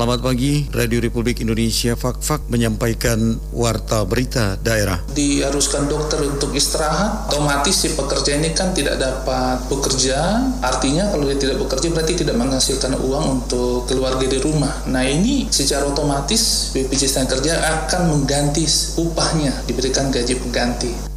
Selamat pagi, Radio Republik Indonesia Fak-Fak menyampaikan warta berita daerah. Diharuskan dokter untuk istirahat, otomatis si pekerja ini kan tidak dapat bekerja, artinya kalau dia tidak bekerja berarti tidak menghasilkan uang untuk keluarga di rumah. Nah ini secara otomatis BPJS Kerja akan mengganti upahnya, diberikan gaji pengganti.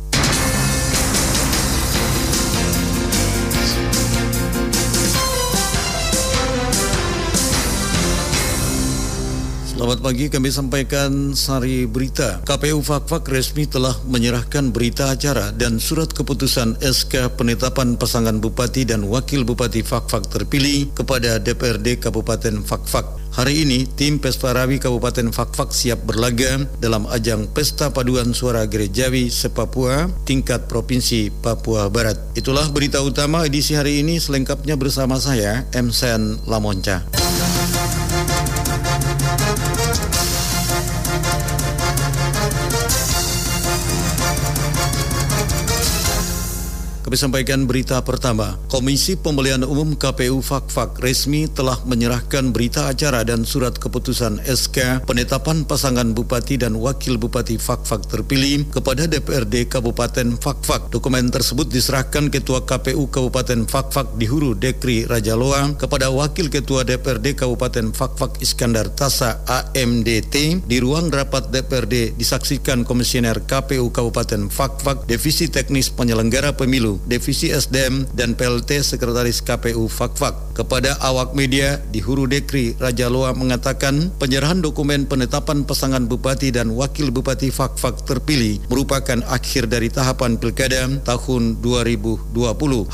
Selamat pagi, kami sampaikan sari berita. KPU Fakfak resmi telah menyerahkan berita acara dan surat keputusan SK penetapan pasangan bupati dan wakil bupati Fakfak terpilih kepada DPRD Kabupaten Fakfak. Hari ini, tim Pesparawi Kabupaten Fakfak siap berlaga dalam ajang Pesta Paduan Suara Gerejawi Sepapua tingkat Provinsi Papua Barat. Itulah berita utama edisi hari ini selengkapnya bersama saya, M. Sen Lamonca. Kami sampaikan berita pertama. Komisi Pemilihan Umum KPU Fakfak resmi telah menyerahkan berita acara dan surat keputusan SK penetapan pasangan bupati dan wakil bupati Fakfak terpilih kepada DPRD Kabupaten Fakfak. Dokumen tersebut diserahkan Ketua KPU Kabupaten Fakfak di Huru Dekri Raja Loa kepada Wakil Ketua DPRD Kabupaten Fakfak Iskandar Tasa AMDT di ruang rapat DPRD disaksikan Komisioner KPU Kabupaten Fakfak Divisi Teknis Penyelenggara Pemilu Divisi SDM dan PLT Sekretaris KPU Fakfak. Kepada awak media di Huru Dekri Raja Loa mengatakan penyerahan dokumen penetapan pasangan bupati dan wakil bupati Fakfak terpilih merupakan akhir dari tahapan pilkada tahun 2020.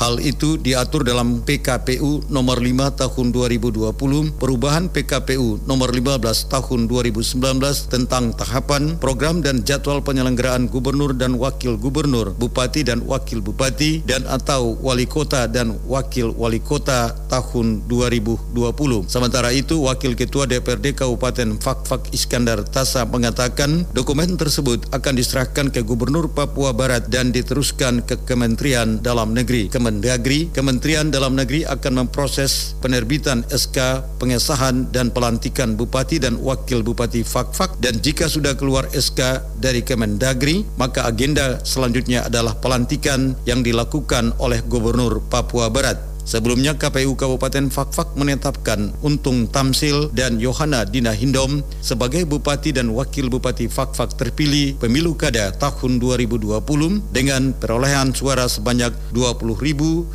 Hal itu diatur dalam PKPU nomor 5 tahun 2020 perubahan PKPU nomor 15 tahun 2019 tentang tahapan, program dan jadwal penyelenggaraan gubernur dan wakil gubernur, bupati dan wakil bupati dan atau wali kota dan wakil wali kota tahun 2020. Sementara itu, Wakil Ketua DPRD Kabupaten Fakfak Iskandar Tasa mengatakan dokumen tersebut akan diserahkan ke Gubernur Papua Barat dan diteruskan ke Kementerian Dalam Negeri. Kemendagri, Kementerian Dalam Negeri akan memproses penerbitan SK pengesahan dan pelantikan Bupati dan Wakil Bupati Fakfak dan jika sudah keluar SK dari Kemendagri, maka agenda selanjutnya adalah pelantikan yang dilakukan dilakukan oleh Gubernur Papua Barat. Sebelumnya KPU Kabupaten Fakfak menetapkan Untung Tamsil dan Yohana Dina Hindom sebagai Bupati dan Wakil Bupati Fakfak terpilih pemilu kada tahun 2020 dengan perolehan suara sebanyak 20.271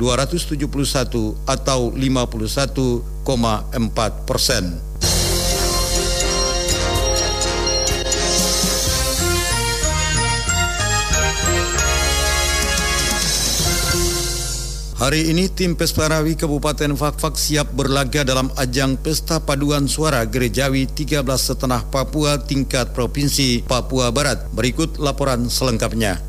atau 51,4 persen. Hari ini tim Pesparawi Kabupaten Fakfak siap berlaga dalam ajang Pesta Paduan Suara Gerejawi 13 Setenah Papua tingkat Provinsi Papua Barat. Berikut laporan selengkapnya.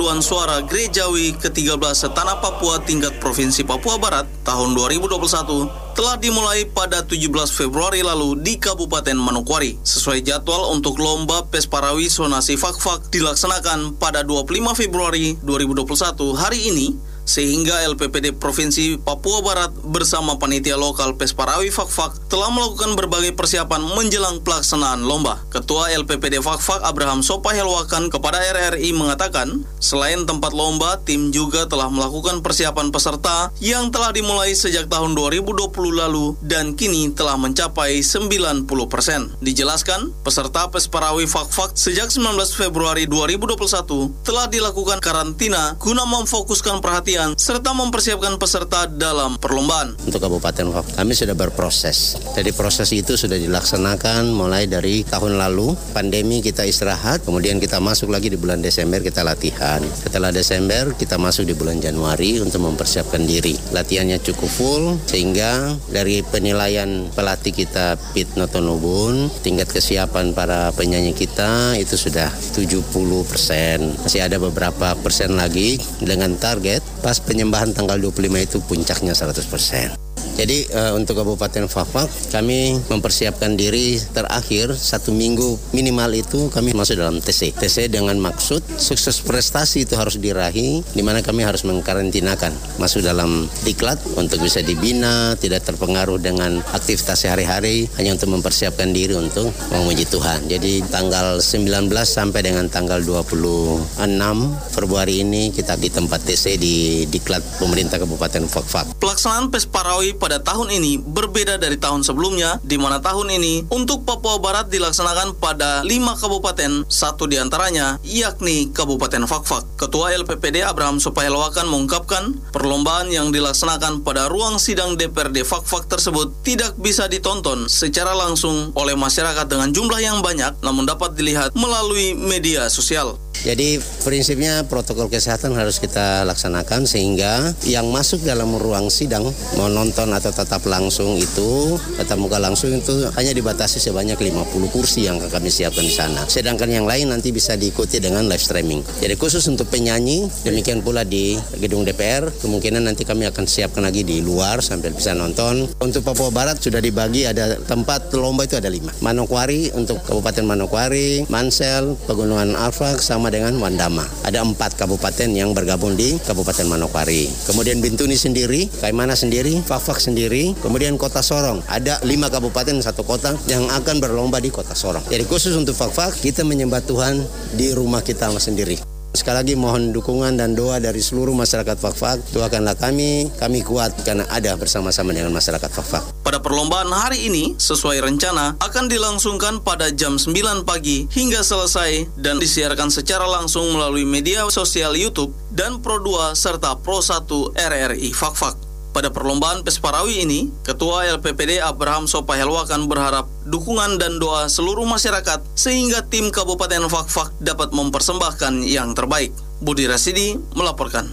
Paduan Suara Gerejawi ke-13 Setanah Papua tingkat Provinsi Papua Barat tahun 2021 telah dimulai pada 17 Februari lalu di Kabupaten Manokwari. Sesuai jadwal untuk lomba Pesparawi Sonasi Fakfak dilaksanakan pada 25 Februari 2021 hari ini sehingga LPPD Provinsi Papua Barat bersama panitia lokal Pesparawi Fakfak telah melakukan berbagai persiapan menjelang pelaksanaan lomba. Ketua LPPD Fakfak Abraham Sopahelwakan kepada RRI mengatakan, selain tempat lomba, tim juga telah melakukan persiapan peserta yang telah dimulai sejak tahun 2020 lalu dan kini telah mencapai 90 persen. Dijelaskan, peserta Pesparawi Fakfak sejak 19 Februari 2021 telah dilakukan karantina guna memfokuskan perhatian serta mempersiapkan peserta dalam perlombaan. Untuk Kabupaten kami sudah berproses. Jadi proses itu sudah dilaksanakan mulai dari tahun lalu. Pandemi kita istirahat, kemudian kita masuk lagi di bulan Desember kita latihan. Setelah Desember kita masuk di bulan Januari untuk mempersiapkan diri. Latihannya cukup full sehingga dari penilaian pelatih kita Pit Notonubun, tingkat kesiapan para penyanyi kita itu sudah 70 persen. Masih ada beberapa persen lagi dengan target pas penyembahan tanggal 25 itu puncaknya 100%. Jadi uh, untuk Kabupaten Fakfak kami mempersiapkan diri terakhir satu minggu minimal itu kami masuk dalam TC. TC dengan maksud sukses prestasi itu harus dirahi di mana kami harus mengkarantinakan masuk dalam diklat untuk bisa dibina, tidak terpengaruh dengan aktivitas sehari-hari hanya untuk mempersiapkan diri untuk memuji Tuhan. Jadi tanggal 19 sampai dengan tanggal 26 Februari ini kita di tempat TC di diklat pemerintah Kabupaten Fakfak. Pelaksanaan PES Parawi pada tahun ini berbeda dari tahun sebelumnya, di mana tahun ini untuk Papua Barat dilaksanakan pada lima kabupaten, satu di antaranya yakni Kabupaten Fakfak. Ketua LPPD Abraham Supahelwakan mengungkapkan perlombaan yang dilaksanakan pada ruang sidang DPRD Fakfak tersebut tidak bisa ditonton secara langsung oleh masyarakat dengan jumlah yang banyak, namun dapat dilihat melalui media sosial. Jadi prinsipnya protokol kesehatan harus kita laksanakan sehingga yang masuk dalam ruang sidang mau nonton atau tetap langsung itu tetap muka langsung itu hanya dibatasi sebanyak 50 kursi yang kami siapkan di sana. Sedangkan yang lain nanti bisa diikuti dengan live streaming. Jadi khusus untuk penyanyi demikian pula di gedung DPR kemungkinan nanti kami akan siapkan lagi di luar sambil bisa nonton. Untuk Papua Barat sudah dibagi ada tempat lomba itu ada lima. Manokwari untuk Kabupaten Manokwari, Mansel, Pegunungan Alfak sama dengan Wandama. Ada empat kabupaten yang bergabung di Kabupaten Manokwari. Kemudian Bintuni sendiri, Kaimana sendiri, Fafak sendiri, kemudian Kota Sorong. Ada lima kabupaten satu kota yang akan berlomba di Kota Sorong. Jadi khusus untuk Fafak, kita menyembah Tuhan di rumah kita sendiri. Sekali lagi mohon dukungan dan doa dari seluruh masyarakat Fakfak. Doakanlah kami, kami kuat karena ada bersama-sama dengan masyarakat Fakfak. Pada perlombaan hari ini, sesuai rencana, akan dilangsungkan pada jam 9 pagi hingga selesai dan disiarkan secara langsung melalui media sosial YouTube dan Pro 2 serta Pro 1 RRI Fakfak. Pada perlombaan Pesparawi ini, Ketua LPPD Abraham Sopahelwakan berharap dukungan dan doa seluruh masyarakat sehingga tim Kabupaten Fakfak dapat mempersembahkan yang terbaik. Budi Rasidi melaporkan.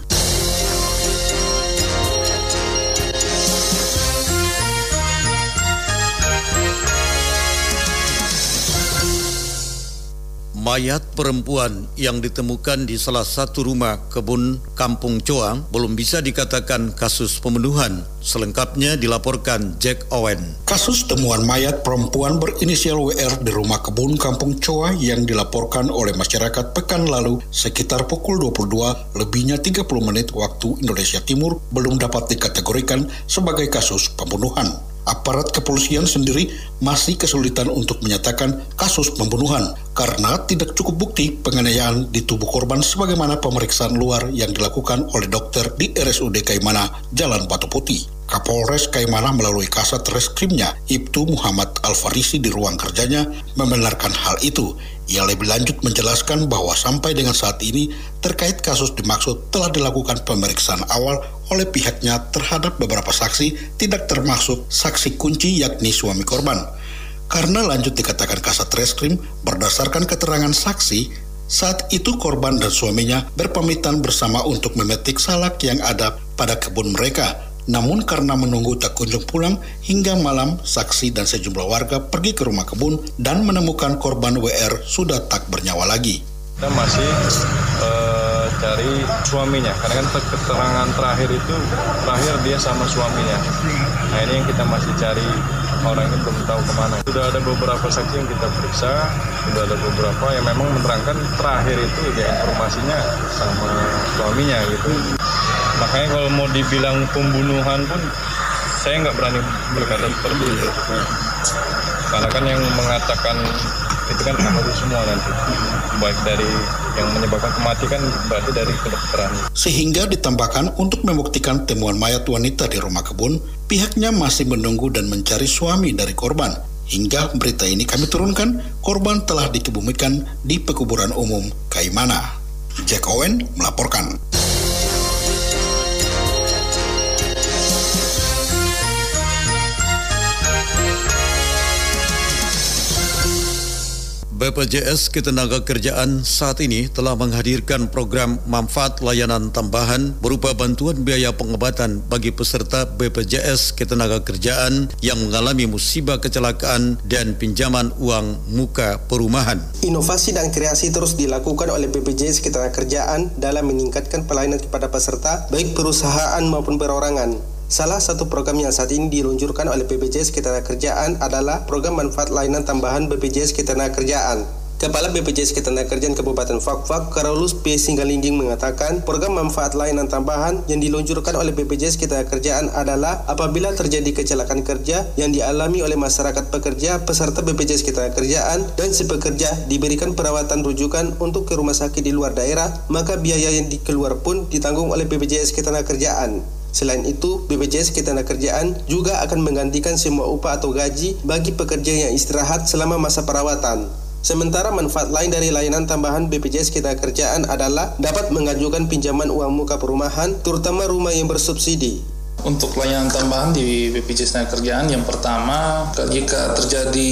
Mayat perempuan yang ditemukan di salah satu rumah kebun Kampung Coang belum bisa dikatakan kasus pembunuhan. Selengkapnya dilaporkan Jack Owen. Kasus temuan mayat perempuan berinisial WR di rumah kebun Kampung Coa yang dilaporkan oleh masyarakat pekan lalu sekitar pukul 22 lebihnya 30 menit waktu Indonesia Timur belum dapat dikategorikan sebagai kasus pembunuhan aparat kepolisian sendiri masih kesulitan untuk menyatakan kasus pembunuhan karena tidak cukup bukti penganiayaan di tubuh korban sebagaimana pemeriksaan luar yang dilakukan oleh dokter di RSUD Kaimana, Jalan Batu Putih. Kapolres Kaimana melalui kasat reskrimnya, Ibtu Muhammad Al-Farisi di ruang kerjanya membenarkan hal itu ia lebih lanjut menjelaskan bahwa sampai dengan saat ini terkait kasus dimaksud telah dilakukan pemeriksaan awal oleh pihaknya terhadap beberapa saksi tidak termasuk saksi kunci yakni suami korban. Karena lanjut dikatakan kasat reskrim berdasarkan keterangan saksi saat itu korban dan suaminya berpamitan bersama untuk memetik salak yang ada pada kebun mereka namun karena menunggu tak kunjung pulang hingga malam, saksi dan sejumlah warga pergi ke rumah kebun dan menemukan korban WR sudah tak bernyawa lagi. Kita masih uh, cari suaminya, karena kan keterangan terakhir itu terakhir dia sama suaminya. Nah ini yang kita masih cari orang ini belum tahu ke mana. Sudah ada beberapa saksi yang kita periksa, sudah ada beberapa yang memang menerangkan terakhir itu ya informasinya sama suaminya gitu makanya kalau mau dibilang pembunuhan pun saya nggak berani berkata seperti itu karena kan yang mengatakan itu kan ahli semua nanti baik dari yang menyebabkan kematian berarti dari kedokteran sehingga ditambahkan untuk membuktikan temuan mayat wanita di rumah kebun pihaknya masih menunggu dan mencari suami dari korban Hingga berita ini kami turunkan, korban telah dikebumikan di pekuburan umum Kaimana. Jack Owen melaporkan. BPJS Ketenagakerjaan saat ini telah menghadirkan program manfaat layanan tambahan berupa bantuan biaya pengobatan bagi peserta BPJS Ketenagakerjaan yang mengalami musibah kecelakaan dan pinjaman uang muka perumahan. Inovasi dan kreasi terus dilakukan oleh BPJS Ketenagakerjaan dalam meningkatkan pelayanan kepada peserta baik perusahaan maupun perorangan Salah satu program yang saat ini diluncurkan oleh BPJS Ketenagakerjaan adalah program manfaat layanan tambahan BPJS Ketenagakerjaan. Kepala BPJS Ketenagakerjaan Kabupaten Fakfak, Karolus P. Singgalingging mengatakan, program manfaat layanan tambahan yang diluncurkan oleh BPJS Ketenagakerjaan adalah apabila terjadi kecelakaan kerja yang dialami oleh masyarakat pekerja peserta BPJS Ketenagakerjaan dan si pekerja diberikan perawatan rujukan untuk ke rumah sakit di luar daerah, maka biaya yang dikeluar pun ditanggung oleh BPJS Ketenagakerjaan. Selain itu, BPJS Ketenagakerjaan juga akan menggantikan semua upah atau gaji bagi pekerja yang istirahat selama masa perawatan. Sementara manfaat lain dari layanan tambahan BPJS Ketenagakerjaan adalah dapat mengajukan pinjaman uang muka perumahan, terutama rumah yang bersubsidi. Untuk layanan tambahan di BPJS Kerjaan yang pertama jika terjadi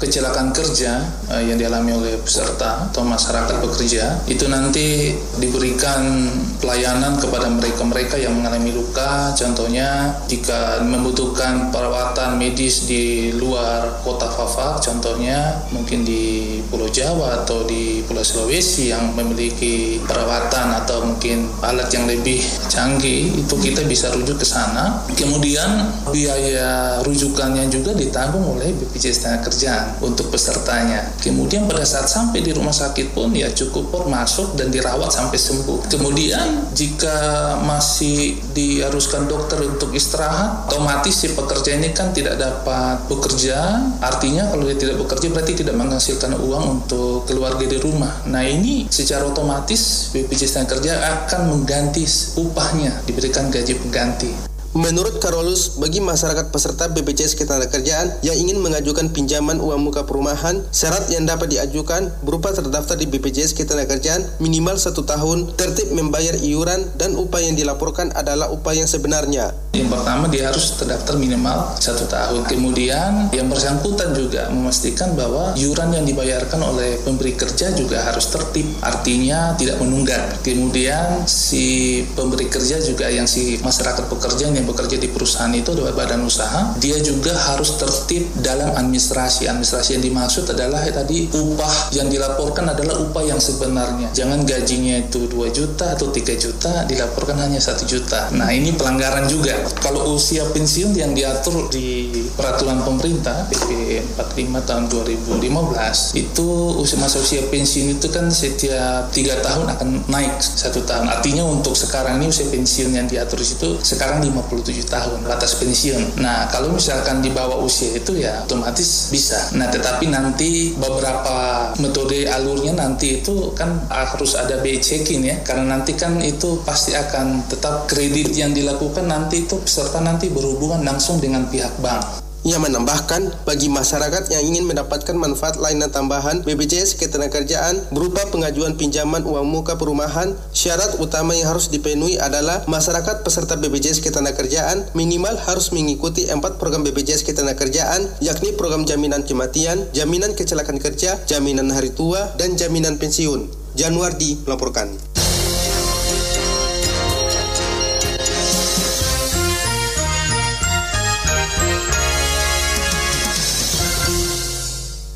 kecelakaan kerja eh, yang dialami oleh peserta atau masyarakat pekerja itu nanti diberikan pelayanan kepada mereka-mereka yang mengalami luka. Contohnya jika membutuhkan perawatan medis di luar kota Fafak contohnya mungkin di Pulau Jawa atau di Pulau Sulawesi yang memiliki perawatan atau mungkin alat yang lebih canggih itu kita bisa rujuk ke sana sana. Kemudian biaya rujukannya juga ditanggung oleh BPJS Tenaga untuk pesertanya. Kemudian pada saat sampai di rumah sakit pun ya cukup por masuk dan dirawat sampai sembuh. Kemudian jika masih diharuskan dokter untuk istirahat, otomatis si pekerja ini kan tidak dapat bekerja. Artinya kalau dia tidak bekerja berarti tidak menghasilkan uang untuk keluarga di rumah. Nah ini secara otomatis BPJS Tenaga akan mengganti upahnya, diberikan gaji pengganti. Menurut Karolus, bagi masyarakat peserta BPJS Ketenagakerjaan yang ingin mengajukan pinjaman uang muka perumahan, syarat yang dapat diajukan berupa terdaftar di BPJS Ketenagakerjaan minimal satu tahun, tertib membayar iuran, dan upah yang dilaporkan adalah upah yang sebenarnya. Yang pertama dia harus terdaftar minimal satu tahun. Kemudian yang bersangkutan juga memastikan bahwa iuran yang dibayarkan oleh pemberi kerja juga harus tertib, artinya tidak menunggak. Kemudian si pemberi kerja juga yang si masyarakat pekerja yang bekerja di perusahaan itu adalah badan usaha, dia juga harus tertib dalam administrasi. Administrasi yang dimaksud adalah ya, tadi upah yang dilaporkan adalah upah yang sebenarnya. Jangan gajinya itu 2 juta atau 3 juta dilaporkan hanya satu juta. Nah ini pelanggaran juga kalau usia pensiun yang diatur di peraturan pemerintah PP 45 tahun 2015 itu usia masa usia pensiun itu kan setiap tiga tahun akan naik satu tahun. Artinya untuk sekarang ini usia pensiun yang diatur itu sekarang 57 tahun batas pensiun. Nah kalau misalkan di bawah usia itu ya otomatis bisa. Nah tetapi nanti beberapa metode alurnya nanti itu kan harus ada BI checking ya karena nanti kan itu pasti akan tetap kredit yang dilakukan nanti itu peserta nanti berhubungan langsung dengan pihak bank. Ia menambahkan, bagi masyarakat yang ingin mendapatkan manfaat layanan tambahan BPJS Ketenagakerjaan berupa pengajuan pinjaman uang muka perumahan, syarat utama yang harus dipenuhi adalah masyarakat peserta BPJS Ketenagakerjaan minimal harus mengikuti empat program BPJS Ketenagakerjaan, yakni program jaminan kematian, jaminan kecelakaan kerja, jaminan hari tua, dan jaminan pensiun. Januardi melaporkan.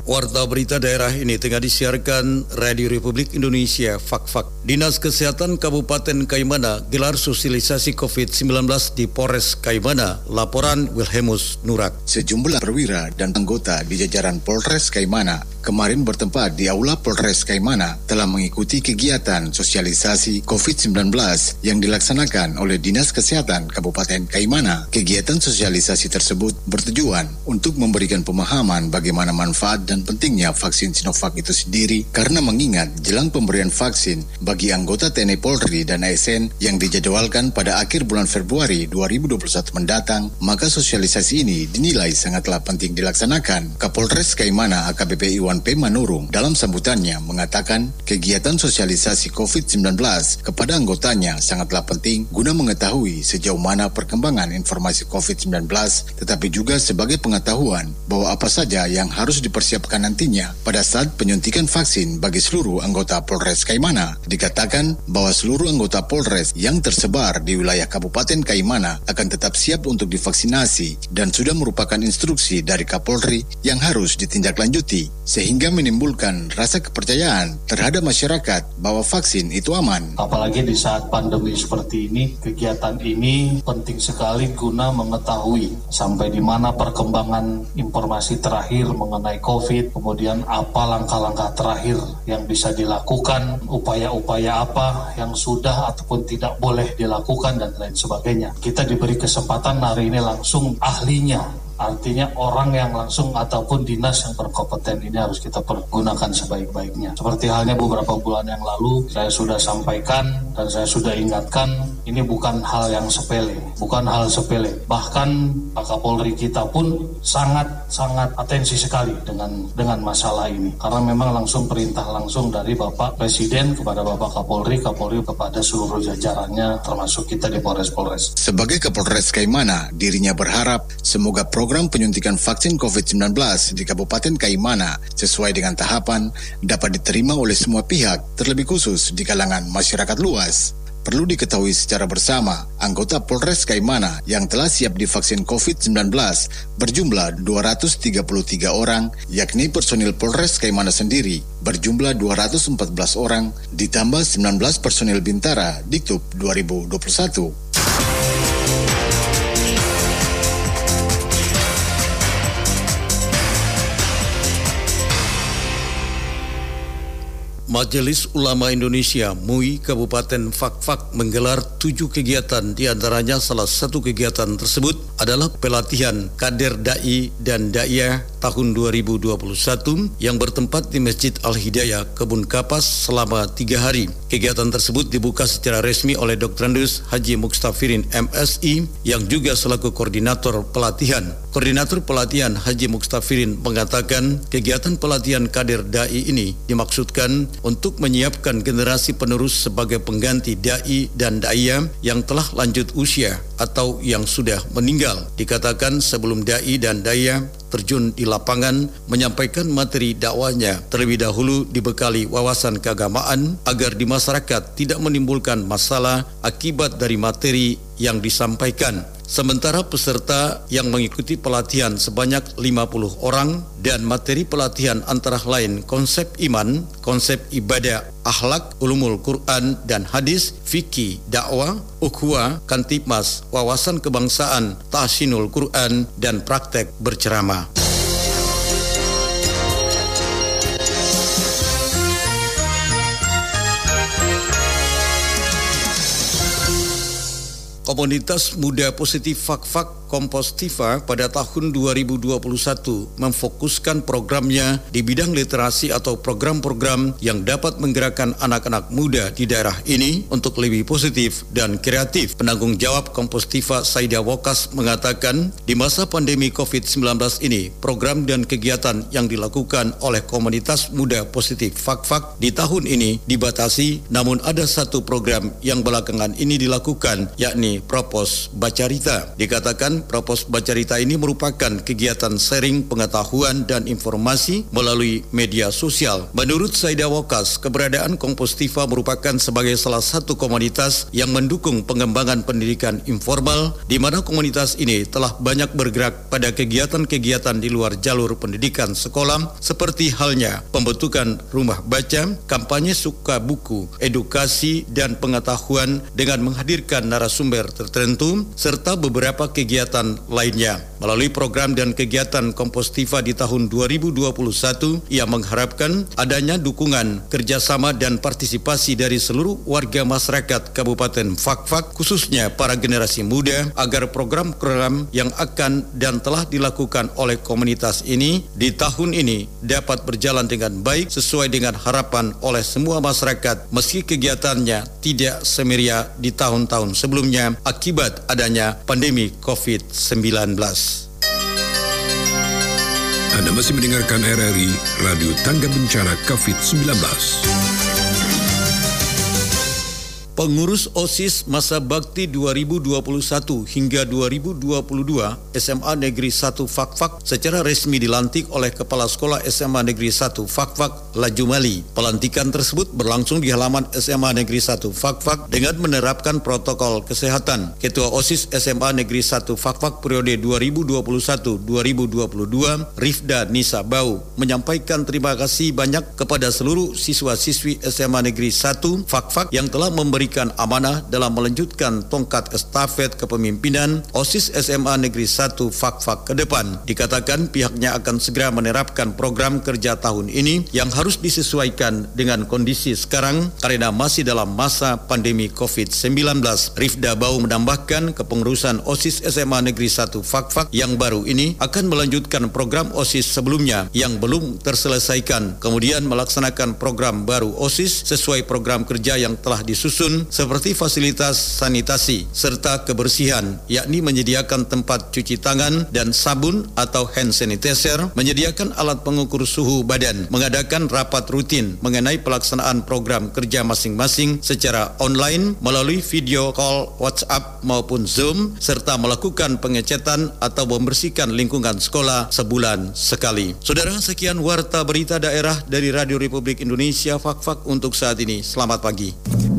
Warta berita daerah ini tengah disiarkan Radio Republik Indonesia Fak-Fak. Dinas Kesehatan Kabupaten Kaimana gelar sosialisasi COVID-19 di Polres Kaimana. Laporan Wilhelmus Nurak. Sejumlah perwira dan anggota di jajaran Polres Kaimana kemarin bertempat di Aula Polres Kaimana telah mengikuti kegiatan sosialisasi COVID-19 yang dilaksanakan oleh Dinas Kesehatan Kabupaten Kaimana. Kegiatan sosialisasi tersebut bertujuan untuk memberikan pemahaman bagaimana manfaat dan pentingnya vaksin Sinovac itu sendiri karena mengingat jelang pemberian vaksin bagi anggota TNI Polri dan ASN yang dijadwalkan pada akhir bulan Februari 2021 mendatang, maka sosialisasi ini dinilai sangatlah penting dilaksanakan. Kapolres Kaimana AKBP Iwan P. Manurung dalam sambutannya mengatakan kegiatan sosialisasi COVID-19 kepada anggotanya sangatlah penting guna mengetahui sejauh mana perkembangan informasi COVID-19 tetapi juga sebagai pengetahuan bahwa apa saja yang harus dipersiapkan diterapkan nantinya pada saat penyuntikan vaksin bagi seluruh anggota Polres Kaimana. Dikatakan bahwa seluruh anggota Polres yang tersebar di wilayah Kabupaten Kaimana akan tetap siap untuk divaksinasi dan sudah merupakan instruksi dari Kapolri yang harus ditindaklanjuti sehingga menimbulkan rasa kepercayaan terhadap masyarakat bahwa vaksin itu aman. Apalagi di saat pandemi seperti ini, kegiatan ini penting sekali guna mengetahui sampai di mana perkembangan informasi terakhir mengenai COVID, kemudian apa langkah-langkah terakhir yang bisa dilakukan, upaya-upaya apa yang sudah ataupun tidak boleh dilakukan dan lain sebagainya. Kita diberi kesempatan hari ini langsung ahlinya Artinya orang yang langsung ataupun dinas yang berkompeten ini harus kita pergunakan sebaik-baiknya. Seperti halnya beberapa bulan yang lalu saya sudah sampaikan dan saya sudah ingatkan ini bukan hal yang sepele, bukan hal sepele. Bahkan Pak Kapolri kita pun sangat-sangat atensi sekali dengan dengan masalah ini karena memang langsung perintah langsung dari Bapak Presiden kepada Bapak Kapolri, Kapolri kepada seluruh jajarannya termasuk kita di Polres-Polres. Sebagai Kapolres Kaimana, dirinya berharap semoga program program penyuntikan vaksin COVID-19 di Kabupaten Kaimana sesuai dengan tahapan dapat diterima oleh semua pihak, terlebih khusus di kalangan masyarakat luas. Perlu diketahui secara bersama, anggota Polres Kaimana yang telah siap divaksin COVID-19 berjumlah 233 orang, yakni personil Polres Kaimana sendiri berjumlah 214 orang, ditambah 19 personil Bintara di TUP 2021. Majelis Ulama Indonesia MUI Kabupaten Fakfak menggelar tujuh kegiatan di antaranya salah satu kegiatan tersebut adalah pelatihan kader dai dan daiyah tahun 2021 yang bertempat di Masjid Al-Hidayah Kebun Kapas selama tiga hari. Kegiatan tersebut dibuka secara resmi oleh Dr. Andus Haji Mukstafirin MSI yang juga selaku koordinator pelatihan. Koordinator pelatihan Haji Mukstafirin mengatakan kegiatan pelatihan kader dai ini dimaksudkan untuk menyiapkan generasi penerus sebagai pengganti dai dan daya yang telah lanjut usia atau yang sudah meninggal. Dikatakan sebelum dai dan daya terjun di lapangan menyampaikan materi dakwanya terlebih dahulu dibekali wawasan keagamaan agar di masyarakat tidak menimbulkan masalah akibat dari materi yang disampaikan. Sementara peserta yang mengikuti pelatihan sebanyak 50 orang dan materi pelatihan antara lain konsep iman, konsep ibadah, akhlak, ulumul Quran dan hadis, fikih, dakwah, ukhuwah, kantipmas, wawasan kebangsaan, tahsinul Quran dan praktek berceramah. Komunitas Muda Positif Fak-Fak Kompostiva pada tahun 2021 memfokuskan programnya di bidang literasi atau program-program yang dapat menggerakkan anak-anak muda di daerah ini untuk lebih positif dan kreatif. Penanggung jawab Kompostiva Saida Wokas mengatakan di masa pandemi COVID-19 ini program dan kegiatan yang dilakukan oleh komunitas muda positif Fak-Fak di tahun ini dibatasi namun ada satu program yang belakangan ini dilakukan yakni Propos Bacarita. Dikatakan Propos Bacarita ini merupakan kegiatan sharing pengetahuan dan informasi melalui media sosial. Menurut Saida Wokas, keberadaan Kompostiva merupakan sebagai salah satu komunitas yang mendukung pengembangan pendidikan informal di mana komunitas ini telah banyak bergerak pada kegiatan-kegiatan di luar jalur pendidikan sekolah seperti halnya pembentukan rumah baca, kampanye suka buku, edukasi dan pengetahuan dengan menghadirkan narasumber tertentu serta beberapa kegiatan lainnya. Melalui program dan kegiatan Kompostiva di tahun 2021, ia mengharapkan adanya dukungan, kerjasama dan partisipasi dari seluruh warga masyarakat Kabupaten Fakfak, khususnya para generasi muda, agar program-program yang akan dan telah dilakukan oleh komunitas ini di tahun ini dapat berjalan dengan baik sesuai dengan harapan oleh semua masyarakat meski kegiatannya tidak semeria di tahun-tahun sebelumnya akibat adanya pandemi COVID. COVID-19. Anda masih mendengarkan RRI Radio Tangga Bencana COVID-19. Pengurus OSIS Masa Bakti 2021 hingga 2022 SMA Negeri 1 Fakfak secara resmi dilantik oleh Kepala Sekolah SMA Negeri 1 Fakfak Lajumali. Pelantikan tersebut berlangsung di halaman SMA Negeri 1 Fakfak dengan menerapkan protokol kesehatan. Ketua OSIS SMA Negeri 1 Fakfak periode 2021-2022 Rifda Nisa Bau menyampaikan terima kasih banyak kepada seluruh siswa-siswi SMA Negeri 1 Fakfak yang telah memberi memberikan amanah dalam melanjutkan tongkat estafet kepemimpinan OSIS SMA Negeri 1 Fakfak ke depan. Dikatakan pihaknya akan segera menerapkan program kerja tahun ini yang harus disesuaikan dengan kondisi sekarang karena masih dalam masa pandemi COVID-19. Rifda Bau menambahkan kepengurusan OSIS SMA Negeri 1 Fakfak yang baru ini akan melanjutkan program OSIS sebelumnya yang belum terselesaikan, kemudian melaksanakan program baru OSIS sesuai program kerja yang telah disusun seperti fasilitas sanitasi serta kebersihan, yakni menyediakan tempat cuci tangan dan sabun atau hand sanitizer, menyediakan alat pengukur suhu badan, mengadakan rapat rutin mengenai pelaksanaan program kerja masing-masing secara online melalui video call WhatsApp maupun Zoom, serta melakukan pengecetan atau membersihkan lingkungan sekolah sebulan sekali. Saudara, sekian warta berita daerah dari Radio Republik Indonesia Fak-Fak untuk saat ini. Selamat pagi.